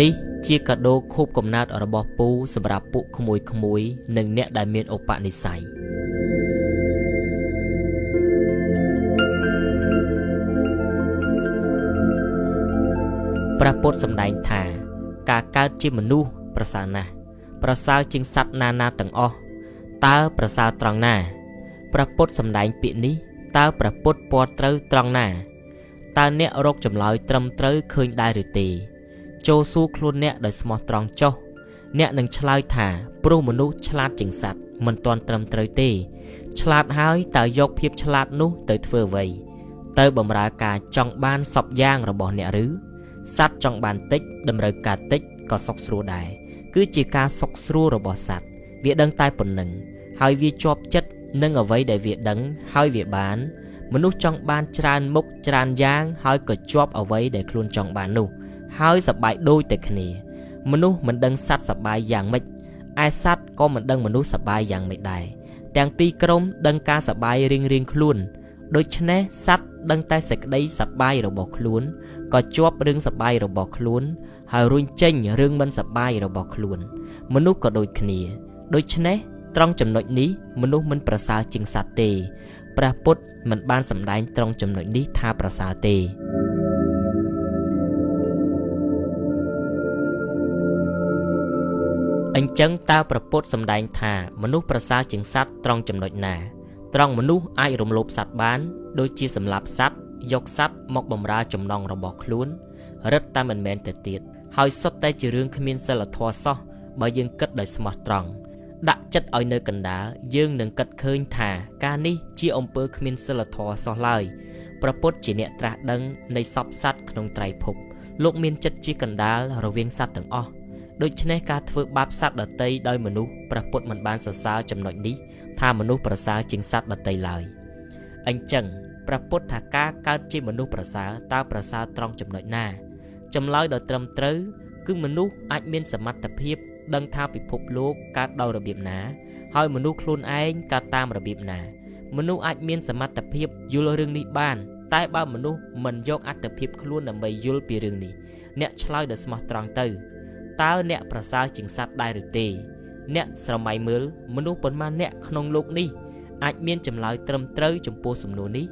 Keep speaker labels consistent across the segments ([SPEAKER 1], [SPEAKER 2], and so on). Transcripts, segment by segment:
[SPEAKER 1] នេះជាកាដូខូបកំណើតរបស់ពូសម្រាប់ពួកក្មួយក្មួយនិងអ្នកដែលមានឧបនិស្ស័យព្រះពុទ្ធសម្ដែងថា ការកើតជាមនុស្សប្រសើរណាស់ប្រសើរជាងសត្វណានាទាំងអស់តើប្រសើរត្រង់ណាព្រះពុទ្ធសម្ដែងពាក្យនេះតើព្រះពុទ្ធពណ៌ត្រូវត្រង់ណាតើអ្នករកចម្លើយត្រឹមត្រូវឃើញដែរឬទេ ចូលសួរខ្លួនអ្នកដោយស្មោះត្រង់ចុះអ្នកនឹងឆ្លើយថាព្រោះមនុស្សឆ្លាតជាងសត្វមិនទាន់ត្រឹមត្រូវទេ ឆ្លាតហើយតើយកភាពឆ្លាតនោះទៅធ្វើអ្វីទៅបំរើការចង់បានសពយ៉ាងរបស់អ្នកឬសត្វចង់បានតិចតម្រូវការតិចក៏សុខស្រួលដែរគឺជាការសុខស្រួលរបស់សត្វវាដឹងតែប៉ុណ្្នឹងហើយវាជាប់ចិត្តនឹងអ្វីដែលវាដឹងហើយវាបាន មនុស្សចង់បានច្រើនមុខច្រើនយ៉ាង ហើយក៏ជាប់អ្វីដែលខ្លួនចង់បាននោះ ហើយសប្បាយដូចតែគ្នា មនុស្សមិនដឹងសត្វសប្បាយយ៉ាងម៉េចឯសត្វក៏មិនដឹងមនុស្សសប្បាយយ៉ាងម៉េចដែរទាំងពីរក្រុមដឹងការសប្បាយរៀងរៀងខ្លួនដូច្នេះសត្វដឹងតែសេចក្តីសប្បាយរបស់ខ្លួនក៏ជាប់រឿងសប្បាយរបស់ខ្លួន ហើយរុញចេញរឿងមិនសប្បាយរបស់ខ្លួន មនុស្សក៏ដូចគ្នាដូច្នេះត្រង់ចំណុចនេះមនុស្សមិនប្រសើរជាងសត្វទេព្រះពុទ្ធមិនបានសម្ដែងត្រង់ចំណុចនេះថាប្រសើរទេ អញ្ចឹងតើប្រពុតសម្ដែងថាមនុស្សប្រសើរជាងសត្វត្រង់ចំណុចណាត្រង់មនុស្សអាចរំលោភសត្វបាន ដូចជាសម្លាប់សត្វយកសត្វមកបំរើចំណងរបស់ខ្លួនរឹតតែមិនមែនទៅទៀតហើយសុទ្ធតែជារឿងគ្មានសិលធម៌សោះបើយើងគិតដោយស្មោះត្រង់ដាក់ចិត្តឲ្យនៅកណ្ដាលយើងនឹងគិតឃើញថាការនេះជាអំពើគ្មានសិលធម៌សោះឡើយប្រពុតជាអ្នកត្រាស់ដឹងនៃសពសត្វក្នុងត្រៃភពលោកមានចិត្តជាកណ្ដាលរវាងសត្វទាំងអស់ ដូច្នេះការធ្វើបាបសត្វដតីដោយមនុស្សព្រះពុទ្ធមិនបានសរសើរចំណុចនេះថាមនុស្សប្រសើរជាងសត្វដតីឡើយអញ្ចឹងព្រះពុទ្ធថាការកើតជាមនុស្សប្រសើរតើប្រសើរត្រង់ចំណុចណាចម្លើយដ៏ត្រឹមត្រូវគឺមនុស្សអាចមានសមត្ថភាពដឹងថាពិភពលោកកើតដោយរបៀបណា ហើយមនុស្សខ្លួនឯងកើតតាមរបៀបណាមនុស្សអាចមានសមត្ថភាពយល់រឿងនេះបាន តែបើមនុស្សមិនយកអត្តភាពខ្លួនដើម្បីយល់ពីរឿងនេះអ្នកឆ្លើយដោយស្មោះត្រង់ទៅ តើអ្នកប្រសើរជាងសត្វដែរឬទេ អ្នកស្រមៃមើលមនុស្សប៉ុន្មានអ្នកក្នុងលោកនេះអាចមានចម្លើយត្រឹមត្រូវចំពោះសំណួរនេះ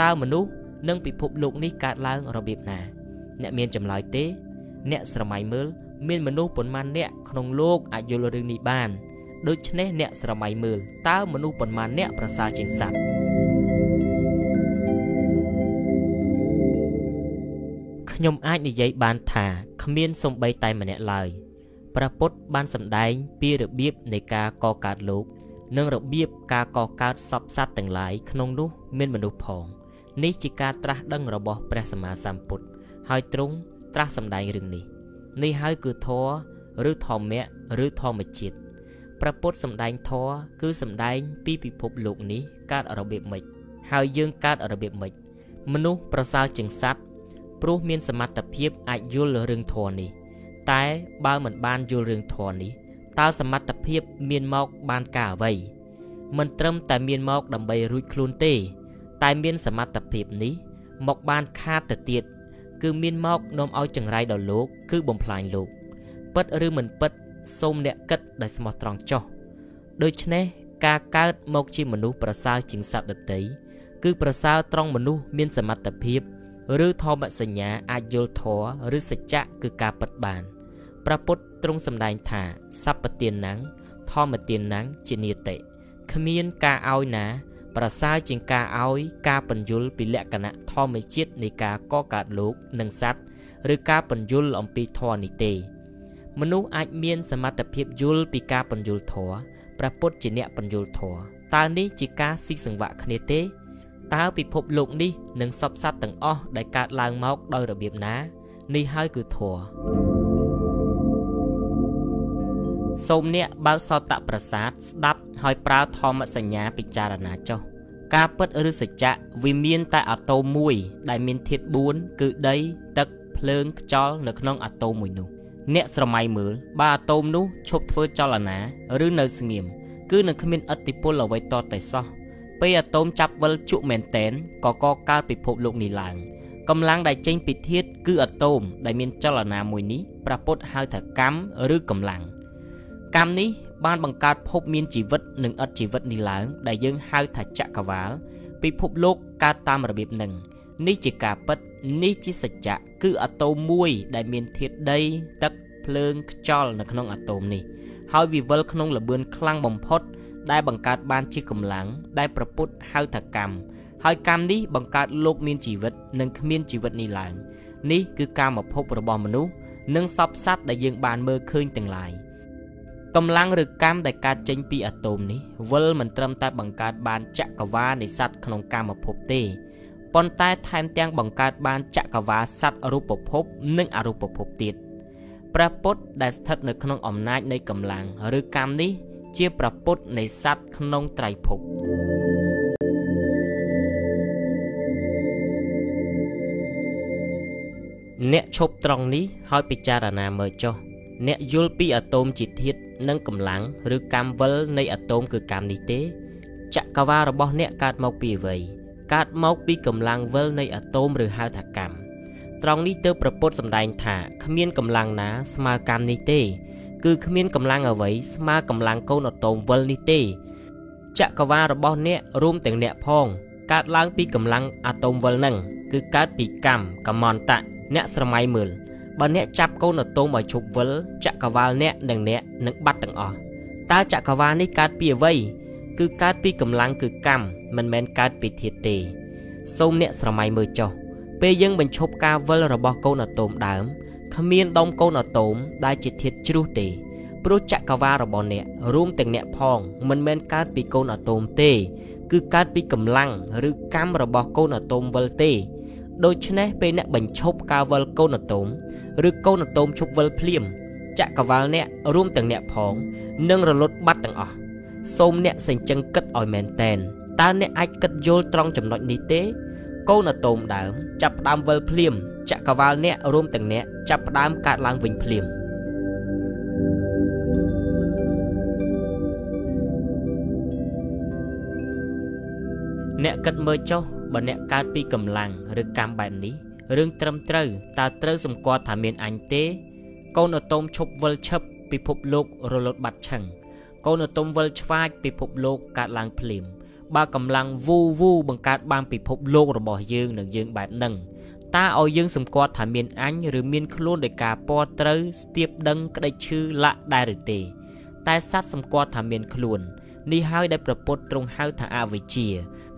[SPEAKER 1] តើមនុស្សនិងពិភពលោកនេះកើតឡើងរបៀបណាអ្នកមានចម្លើយទេ អ្នកស្រមៃមើលមានមនុស្សប៉ុន្មានអ្នកក្នុងលោកអាចយល់រឿងនេះបានដូច្នេះអ្នកស្រមៃមើលតើមនុស្សប៉ុន្មានអ្នកប្រសើរជាងសត្វខ្ញុំអាចនិយាយបានថា គ្មានសំបីតែម្នាក់ឡើយព្រះពុទ្ធបានសម្ដែងពីរបៀបនៃការកកើតលោក និងរបៀបការកកើតសពសត្វទាំងឡាយក្នុងនោះមានមនុស្សផងនេះជាការត្រាស់ដឹងរបស់ព្រះសម្មាសម្ពុទ្ធហើយទ្រង់ត្រាស់សម្ដែងរឿងនេះនេះហើយគឺធម៌ឬធម្មៈឬធម្មជាតិព្រះពុទ្ធសម្ដែងធម៌គឺសម្ដែងពីពិភពលោកនេះកើតរបៀបម៉េចហើយយើងកើតរបៀបម៉េចមនុស្សប្រសើរជាងសត្វ ព្រោះមានសមត្ថភាពអាចយល់រឿងធម៌នេះ តែបើមិនបានយល់រឿងធម៌នេះតើសមត្ថភាពមានមកបានការអ្វីមិនត្រឹមតែមានមកដើម្បីរួចខ្លួនទេ តែមានសមត្ថភាពនេះមកបានខាតទៅទៀតគឺមានមកនាំឲ្យចង្រៃដល់លោក គឺបំផ្លាញលោកពិតឬមិនពិតសូមអ្នកគិតដោយស្មោះត្រង់ចុះដូច្នេះការកើតមកជាមនុស្សប្រសើរជាងសត្វដទៃគឺប្រសើរត្រង់មនុស្សមានសមត្ថភាព ឬធម្មសញ្ញាអាចយល់ធម៌ឬសច្ចៈគឺការពិតបានព្រះពុទ្ធទ្រង់សម្ដែងថាសពទានណាំងធម្មទានណាំងជានិតិគ្មានការឲ្យណា ប្រសើរជាងការឲ្យការបញ្យលពីលក្ខណៈធម្មជាតិនៃការកកើតលោកនិងសត្វឬការបញ្យលអំពីធម៌នេះទេមនុស្សអាចមានសមត្ថភាពយល់ពីការបញ្យលធម៌ព្រះពុទ្ធជាអ្នកបញ្យលធម៌តើនេះជាការស៊ីសង្វាក់គ្នាទេ តើពិភពលោកនេះនឹងសពសត្វទាំងអស់ដែលកើតឡើងមកដោយរបៀបណានេះហើយគឺធម៌សូមអ្នកបើកសតប្រសាទស្ដាប់ហើយប្រើធម្មសញ្ញាពិចារណាចុះការពិតឬសច្ចៈវាមានតែអាតូមមួយ ដែលមានធាតុ4គឺដី ទឹកភ្លើងខ្យល់នៅក្នុងអាតូមមួយនោះ អ្នកស្រមៃមើលបើអាតូមនោះឈប់ធ្វើចលនាឬនៅស្ងៀមគឺនឹងគ្មានឥទ្ធិពលអ្វីតតែសោះ ពេលអាតូមចាប់វិលជក់មែនតែនក៏កកើតពិភពលោកនេះឡើងកម្លាំងដែលចេញពីធាតុគឺអាតូមដែលមានចលនាមួយនេះប្រពុតហៅថាកម្មឬកម្លាំងកម្មនេះបានបង្កើតភពមានជីវិតនិងឥតជីវិតនេះឡើងដែលយើងហៅថាចក្រវាលពិភពលោកកើតតាមរបៀបនឹងនេះជាការពិតនេះជាសច្ចៈគឺអាតូមមួយដែលមានធាតុដីទឹកភ្លើងខ្យល់នៅក្នុងអាតូមនេះហើយវិវិលក្នុងលបឿនខ្លាំងបំផុត ដែលបង្កើតបានជាកម្លាំងដែលប្រពុតហៅថាកម្មហើយកម្មនេះបង្កើតលោកមានជីវិតនិងគ្មានជីវិតនេះឡើងនេះគឺកាមភពរបស់មនុស្សនិងសពសត្វដែលយើងបានមើលឃើញទាំងឡាយកម្លាំងឬកម្មដែលកើតចេញពីអាតូមនេះវិលមិនត្រឹមតែបង្កើតបានចក្រវាលនៃសត្វក្នុងកាមភពទេប៉ុន្តែថែមទាំងបង្កើតបានចក្រវាលសត្វរូបភពនិងអរូបភពទៀតព្រះពុទ្ធដែលស្ថិតនៅក្នុងអំណាចនៃកម្លាំងឬកម្មនេះ ជាព្រះពុទ្ធនៃសត្វក្នុងត្រៃភពអ្នកឈប់ត្រង់នេះហើយពិចារណាមើលចុះអ្នកយល់ពីអាតូមជាធាតុនិងកម្លាំងឬកម្មវិលនៃអាតូមគឺកម្មនេះទេចក្រវាលរបស់អ្នកកើតមកពីអ្វីកើតមកពីកម្លាំងវិលនៃអាតូមឬហៅថាកម្មត្រង់នេះទើបប្រពុតសម្ដែងថាគ្មានកម្លាំងណាស្មើកម្មនេះទេ គឺគ្មានកម្លាំងអ្វីស្មើកម្លាំងកូនអាតូមវិលនេះទេចក្រវាលរបស់អ្នករួមទាំងអ្នកផងកើតឡើងពីកម្លាំងអាតូមវិលនឹងគឺកើតពីកម្មកម្មន្តៈអ្នកស្រមៃមើលបើអ្នកចាប់កូនអាតូមឲ្យឈប់វិលចក្រវាលអ្នកនិងអ្នកនឹងបាត់ទាំងអស់តើចក្រវាលនេះកើតពីអ្វីគឺកើតពីកម្លាំងគឺកម្មមិនមែនកើតពីធាតុទេសូមអ្នកស្រមៃមើលចុះពេលយើងបញ្ឈប់ការវិលរបស់កូនអាតូមដើម គ្មានដុំកូនអាតូមដែលជាធាតុជ្រុះទេព្រោះចក្រវាលរបស់អ្នករួមទាំងអ្នកផងមិនមែនកើតពីកូនអាតូមទេ គឺកើតពីកម្លាំងឬកម្មរបស់កូនអាតូមវិលទេដូច្នេះពេលអ្នកបញ្ឈប់ការវិលកូនអាតូមឬកូនអាតូមឈប់វិលភ្លាមចក្រវាលអ្នករួមទាំងអ្នកផងនឹងរលត់បាត់ទាំងអស់សូមអ្នកសេចក្ដីគិតឲ្យមែនតែនតើអ្នកអាចគិតយល់ត្រង់ចំណុចនេះទេ កូនអាតូមដើមចាប់ផ្ដើមវិលភ្លាម ចក្រវាលអ្នករួមទាំងអ្នកចាប់ផ្ដើមកើតឡើងវិញភ្លាមអ្នកគិតមើលចុះបើអ្នកកើតពីកម្លាំងឬកម្មបែបនេះរឿងត្រឹមត្រូវតើត្រូវសម្គាល់ថាមានអញទេ កូនអាតូមឈប់វិលឈឹបពិភពលោករលត់បាត់ឆឹងកូនអាតូមវិលឆ្វាចពិភពលោកកើតឡើងភ្លាមបើកម្លាំងវូវូបង្កើតបានពិភពលោករបស់យើងនិងយើងបែបហ្នឹង តើឲ្យយើងសម្គាល់ថាមានអញឬមានខ្លួនដោយការពណ៌ត្រូវស្ទាបដឹងក្តីឈឺលាក់ដែរឬទេតែសត្វសម្គាល់ថាមានខ្លួននេះហើយដែលប្រពុតទ្រង់ហៅថាអវិជ្ជា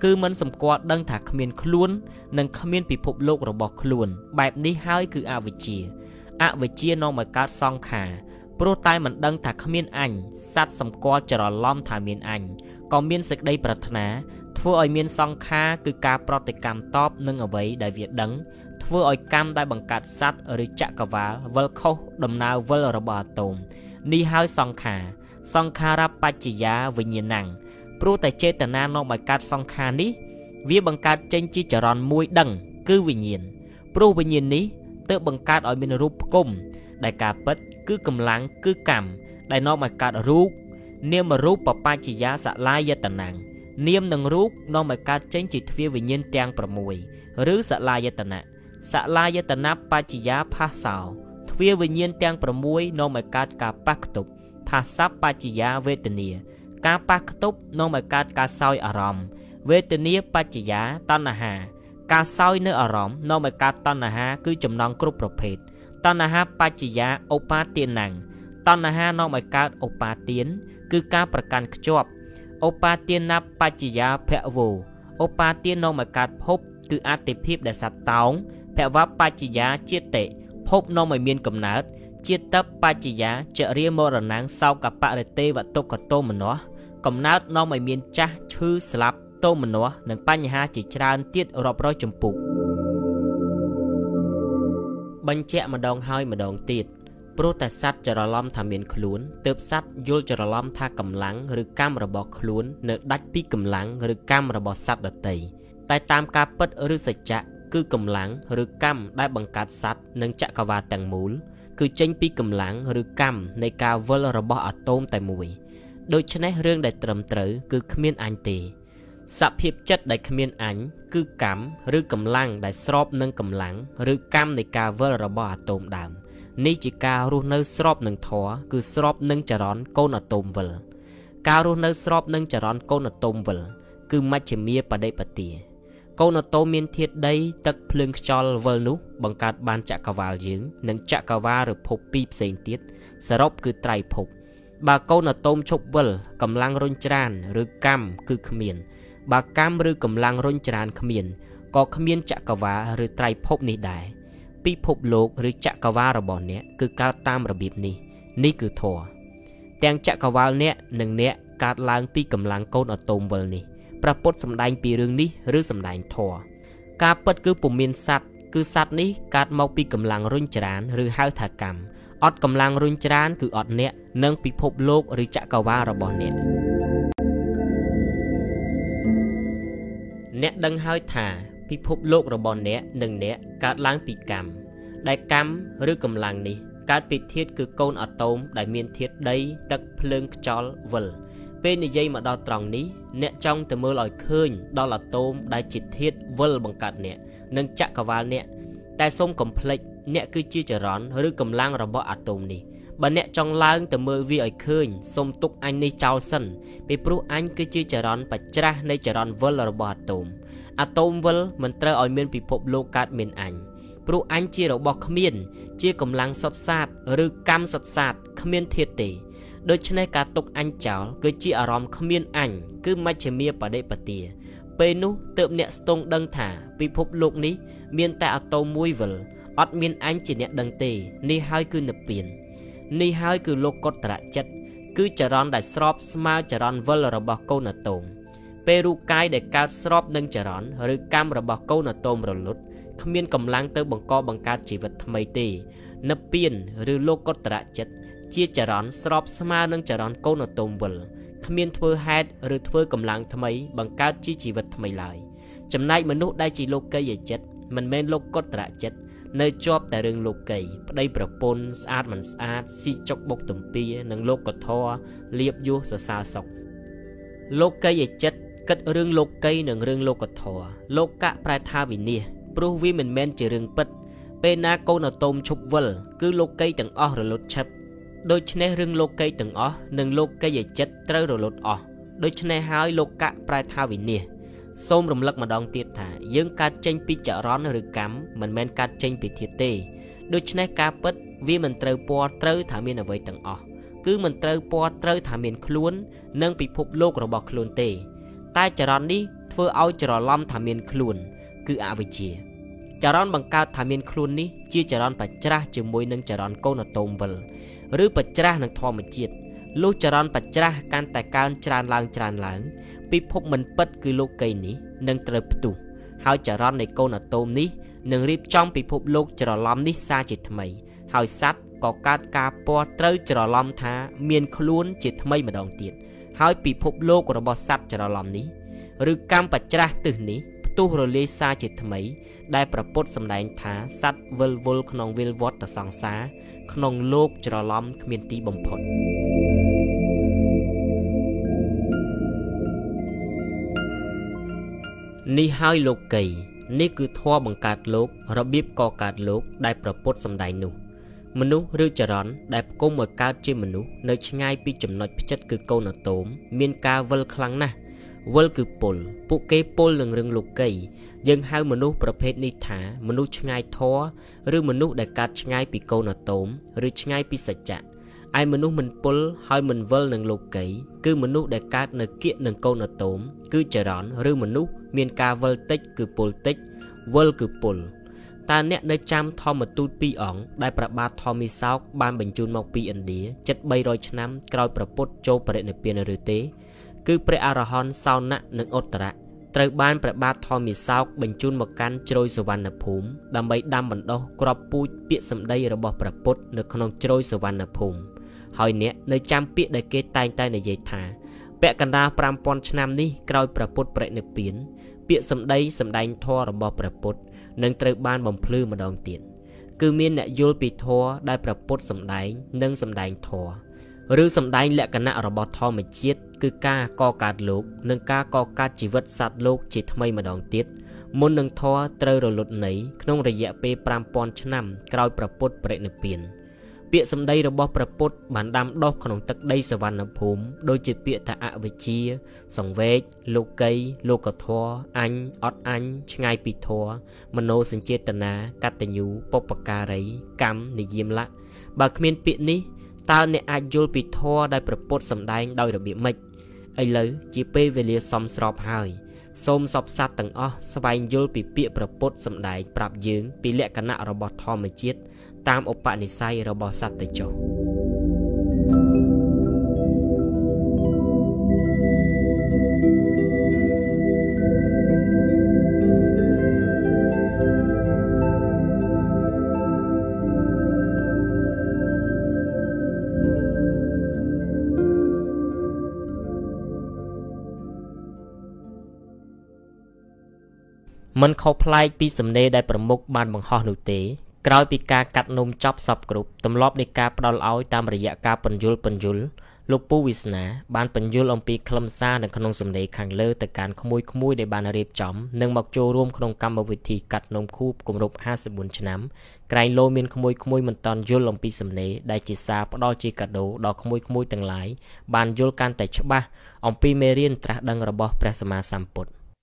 [SPEAKER 1] គឺមិនសម្គាល់ដឹងថាគ្មានខ្លួន និងគ្មានពិភពលោករបស់ខ្លួន បែបនេះហើយគឺអវិជ្ជាអវិជ្ជានាំឲ្យកើតសង្ខារព្រោះតែមិនដឹងថាគ្មានអញសត្វសម្គាល់ច្រឡំថាមានអញក៏មានសេចក្តីប្រាថ្នាធ្វើឲ្យមានសង្ខារគឺការប្រតិកម្មតបនឹងអ្វីដែលវាដឹង ធ្វើឲ្យកម្មដែលបង្កើតសត្វឬចក្រវាលវិលខុសដំណើរវិលរបស់អាតូមនេះហើយសង្ខារសង្ខារបច្ចយាវិញ្ញាណังព្រោះតែចេតនានាំឲ្យកើតសង្ខារនេះ វាបង្កើតចេញជាចរន្តមួយដឹង គឺវិញ្ញាណព្រោះវិញ្ញាណនេះទើបបង្កើតឲ្យមានរូបផ្គុំដែលការពិត គឺកម្លាំងគឺកម្មដែលនាំឲ្យកើតរូបនាមរូបបច្ចយាសលាយតនាងនាមនិងរូបនាំឲ្យកើតចេញជាទ្វាវិញ្ញាណទាំង6ឬសលាយតនៈ សលាយតនៈបច្ចយាផាសោទ្វាវិញ្ញាណទាំង6នាំឲ្យកើតការប៉ះខ្ទប់ផាសបច្ចយាវេទនា ការប៉ះខ្ទប់នាំឲ្យកើតការសោយអារម្មណ៍វេទនាបច្ចយាតណ្ហា ការសោយនៅអារម្មណ៍នាំឲ្យកើតតណ្ហា គឺចំណងគ្រប់ប្រភេទតណ្ហាបច្ចយាឧបាទានังតណ្ហានាំឲ្យកើតឧបាទាន គឺការប្រកាន់ខ្ជាប់ឧបាទានបច្ចយាភវោឧបាទាននាំឲ្យកើតភព គឺអតិភិបដែលសត្វតោង ភវបច្ចយាជាតិភពនាំឲ្យមានកំណើតជាតិបច្ចយាចរិមរណាំងសោកបរិទេវតុកតោមនោះកំណើតនាំឲ្យមានចាស់ឈឺស្លាប់តោមនោះនិងបញ្ហាជាច្រើនទៀតរាប់រយចម្ពុះបញ្ជាក់ម្ដងហើយម្ដងទៀតព្រោះតែសត្វច្រឡំថាមានខ្លួនទើបសត្វយល់ច្រឡំថាកម្លាំងឬកម្មរបស់ខ្លួន នៅដាច់ពីកម្លាំងឬកម្មរបស់សត្វដទៃតែតាមការពិតឬសច្ចៈ គឺកម្លាំងឬកម្មដែលបង្កើតសត្វនិងចក្រវាលទាំងមូល គឺចេញពីកម្លាំងឬកម្មនៃការវិលរបស់អាតូមតែមួយដូច្នេះរឿងដែលត្រឹមត្រូវគឺគ្មានអញទេសភាពចិត្តដែលគ្មានអញគឺកម្មឬកម្លាំងដែលស្របនឹងកម្លាំងឬកម្មនៃការវិលរបស់អាតូមដើមនេះជាការរស់នៅស្របនឹងធម៌គឺស្របនឹងចរន្តកូនអាតូមវិលការរស់នៅស្របនឹងចរន្តកូនអាតូមវិលគឺមជ្ឈិមាបដិបទា កូនអាតូមមានធាតុដី ទឹកភ្លើងខ្យល់វិលនោះបង្កើតបានចក្រវាលយើង និងចក្រវាលឬភពពីរផ្សេងទៀតសរុបគឺត្រៃភព បើកូនអាតូមឈប់វិលកម្លាំងរុញច្រានឬកម្មគឺគ្មាន បើកម្មឬកម្លាំងរុញច្រានគ្មានក៏គ្មានចក្រវាលឬត្រៃភពនេះដែរពិភពលោកឬចក្រវាលរបស់អ្នកគឺកើតតាមរបៀបនេះនេះគឺធម៌ទាំងចក្រវាលអ្នកនិងអ្នកកើតឡើងពីកម្លាំងកូនអាតូមវិលនេះ ព្រះពុទ្ធសម្ដែងពីរឿងនេះឬសម្ដែងធម៌ការពិតគឺពុំមានសัตว์គឺសัตว์នេះកើតមកពីកម្លាំងរុញច្រានឬហៅថាកម្មអត់កម្លាំងរុញច្រានគឺអត់អ្នកនិងពិភពលោកឬចក្រវាលរបស់អ្នកអ្នកដឹងហើយថាពិភពលោករបស់អ្នកនិងអ្នកកើតឡើងពីកម្មដែលកម្មឬកម្លាំងនេះកើតពីធាតុគឺកូនអាតូមដែលមានធាតុដី ទឹកភ្លើងខ្យល់វិល ពេលនិយាយមកដល់ត្រង់នេះអ្នកចង់ទៅមើលឲ្យឃើញដល់អាតូមដែលជាធាតុវិលបង្កើតអ្នកនិងចក្រវាលអ្នកតែសូមកុំភ្លេចអ្នកគឺជាចរន្តឬកម្លាំងរបស់អាតូមនេះបើអ្នកចង់ឡើងទៅមើលវាឲ្យឃើញសូមទុកអញនេះចោលសិនពីព្រោះអញគឺជាចរន្តបច្ច្រាស់នៃចរន្តវិលរបស់អាតូមអាតូមវិលមិនត្រូវឲ្យមានពិភពលោកកើតមានអញព្រោះអញជារបស់គ្មាន ជាកម្លាំងសុតសាត ឬកម្មសុតសាតគ្មានធាតុទេ ដូច្នេះការទុកអញចោលគឺជាអារម្មណ៍គ្មានអញគឺមជ្ឈិមាបដិបទាពេលនោះទើបអ្នកស្ទង់ដឹងថាពិភពលោកនេះមានតែអាតូមមួយវិលអត់មានអញជាអ្នកដឹងទេនេះហើយគឺនិព្វាននេះហើយគឺលោកកុត្តរចិត្តគឺចរន្តដែលស្របស្មើចរន្តវិលរបស់កូនអាតូមពេលរូបកាយដែលកើតស្របនឹងចរន្តឬកម្មរបស់កូនអាតូមរលត់គ្មានកម្លាំងទៅបង្កបង្កើតជីវិតថ្មីទេនិព្វានឬលោកកុត្តរចិត្ត ជាចរន្តស្របស្មើនឹងចរន្តកូនអាតូមវិលគ្មានធ្វើហេតុឬធ្វើកម្លាំងថ្មីបង្កើតជាជីវិតថ្មីឡើយចំណែកមនុស្សដែលជាលោកីយចិត្តមិនមែនលោកកុត្តរចិត្តនៅជាប់តែរឿងលោកីប្តីប្រពន្ធស្អាតមិនស្អាតស៊ីចុកបុកទំពានិងលោកកធរលៀបយុះសរសើរសុខលោកីយចិត្តគិតរឿងលោកីនិងរឿងលោកធរលោកកៈប្រែថាវិនិច្ឆ័យព្រោះវាមិនមែនជារឿងពិត ពេលណាកូនអតូមឈប់វិលគឺលោកីទាំងអស់រលត់ឆិប ដូច្នេះរឿងលោកីទាំងអស់និងលោកីយចិត្តត្រូវរលត់អស់ដូច្នេះហើយលោកកៈប្រែថាវិនិច្ឆ័យសូមរំលឹកម្ដងទៀតថាយើងកើតចេញពីចរន្តឬកម្មមិនមែនកើតចេញពីធាតុទេដូច្នេះការពិតវាមិនត្រូវពណ៌ត្រូវថាមានអ្វីទាំងអស់គឺមិនត្រូវពណ៌ត្រូវថាមានខ្លួន និងពិភពលោករបស់ខ្លួនទេ តែចរន្តនេះធ្វើឲ្យច្រឡំថាមានខ្លួន គឺអវិជ្ជាចរន្តបង្កើតថាមានខ្លួននេះជាចរន្តបច្ច្រាស់ជាមួយនឹងចរន្តកូនអាតូមវិល ឬបច្ច្រាស់នឹងធម្មជាតិលុះចរន្តបច្ច្រាស់កាន់តែកើនច្រើនឡើងច្រើនឡើងពិភពមិនពិតគឺលោកីនេះនឹងត្រូវផ្ទុះហើយចរន្តនៃកូនអាតូមនេះនឹងរៀបចំពិភពលោកច្រឡំនេះសារជាថ្មី ហើយសត្វក៏កើតការពណ៌ត្រូវច្រឡំថាមានខ្លួនជាថ្មីម្ដងទៀតហើយពិភពលោករបស់សត្វច្រឡំនេះ ឬកម្មបច្ច្រាស់ទឹះនេះផ្ទុះរលាយសារជាថ្មី ដែលប្រពុតសម្ដែងថាសត្វវិលវល់ក្នុងវិលវត្តសង្សារក្នុងលោកច្រឡំគ្មានទីបំផុតនេះហើយលោកីនេះគឺធម៌បង្កើតលោក របៀបកកើតលោក ដែលប្រពុតសម្ដែងនោះ មនុស្សឬចរន្តដែលផ្គុំឲ្យកើតជាមនុស្សនៅឆ្ងាយពីចំណុចផ្ចិតគឺកូនអាតូមមានការវិលខ្លាំងណាស់ វិលគឺពុលពួកគេពុលនឹងរឿងលោកីយើងហៅមនុស្សប្រភេទនេះថា មនុស្សឆ្ងាយធរឬមនុស្សដែលកើតឆ្ងាយពីកូនអាតូមឬឆ្ងាយពីសច្ចៈឯមនុស្សមិនពុលហើយមិនវិលនឹងលោកីគឺមនុស្សដែលកើតនៅគៀកនឹងកូនអាតូមគឺចរន្តឬមនុស្សមានការវិលតិចគឺពុលតិចវិលគឺពុលតើអ្នកនៅចាំធម្មទូតពីរអង្គដែលប្របាទធម្មីសោកបានបញ្ជូនមកពីឥណ្ឌាជិត300ឆ្នាំក្រោយព្រះពុទ្ធចូលបរិនិព្វានឬទេ គឺព្រះអរហន្តសោណៈនិងឧត្តរៈត្រូវបានព្រះបាទធម្មីសោកបញ្ជូនមកកាន់ជ្រោយសវណ្ណភូមិដើម្បីដាំបណ្ដុះក្របពូជពាក្យសម្ដីរបស់ព្រះពុទ្ធនៅក្នុងជ្រោយសវណ្ណភូមិហើយអ្នកនៅចាំពាក្យដែលគេតែងតែនិយាយថាពាក់កណ្ដាល5000ឆ្នាំនេះក្រោយព្រះពុទ្ធប្រនិព្វានពាក្យសម្ដីសម្ដែងធម៌របស់ព្រះពុទ្ធនឹងត្រូវបានបំភ្លឺម្ដងទៀតគឺមានអ្នកយល់ពីធម៌ដែលព្រះពុទ្ធសម្ដែងនិងសម្ដែងធម៌ ឬសំដែងលក្ខណៈរបស់ធម្មជាតិគឺការកកើតលោក និងការកកើតជីវិតសត្វលោកជាថ្មីម្ដងទៀតមុននឹងធរត្រូវរលត់នៃក្នុងរយៈពេល5000ឆ្នាំក្រោយប្រពុតបរិនិព្វានពាក្យសម្ដីរបស់ព្រះពុទ្ធបានដាំដុះក្នុងទឹកដីសវណ្ណភូមិដូចជាពាក្យថាអវិជ្ជា សង្វេគលោកី លោកធរអញអត់អញឆ្ងាយពីធរមโนសញ្ចេតនាកតញ្ញូបុព្វការីកម្មនិយមលៈបើគ្មានពាក្យនេះ តើអ្នកអាចយល់ពីធរដែលប្រពុតសម្ដែងដោយរបៀបម៉េចឥឡូវជាពេលវេលាសមស្របហើយ សូមសពសត្វទាំងអស់ស្វែងយល់ពីពាក្យប្រពុតសម្ដែងប្រាប់យើងពីលក្ខណៈរបស់ធម្មជាតិតាមឧបនិស្ស័យរបស់សត្វទៅចុះ មិនខុសប្លែកពីសំណេរដែលប្រមុខបានបង្ហោះនោះទេក្រោយពីការកាត់នំចប់សពគ្រប់ទម្លាប់នៃការផ្ដល់ឲ្យតាមរយៈការបញ្យលបញ្យលលោកពូវិស្នាបានបញ្យលអំពីខ្លឹមសារនៅក្នុងសម្ដីខាងលើទៅកាន់ក្មួយក្មួយដែលបានរៀបចំនិងមកចូលរួមក្នុងកម្មវិធីកាត់នំខួបគម្រប់54ឆ្នាំក្រែងលោមានក្មួយក្មួយមិនតន់យល់អំពីសម្ដីដែលជាសារផ្ដល់ជាកាដូដល់ក្មួយក្មួយទាំងឡាយបានយល់កាន់តែច្បាស់អំពីមេរៀនត្រាស់ដឹងរបស់ព្រះសម្មាសម្ពុទ្ធ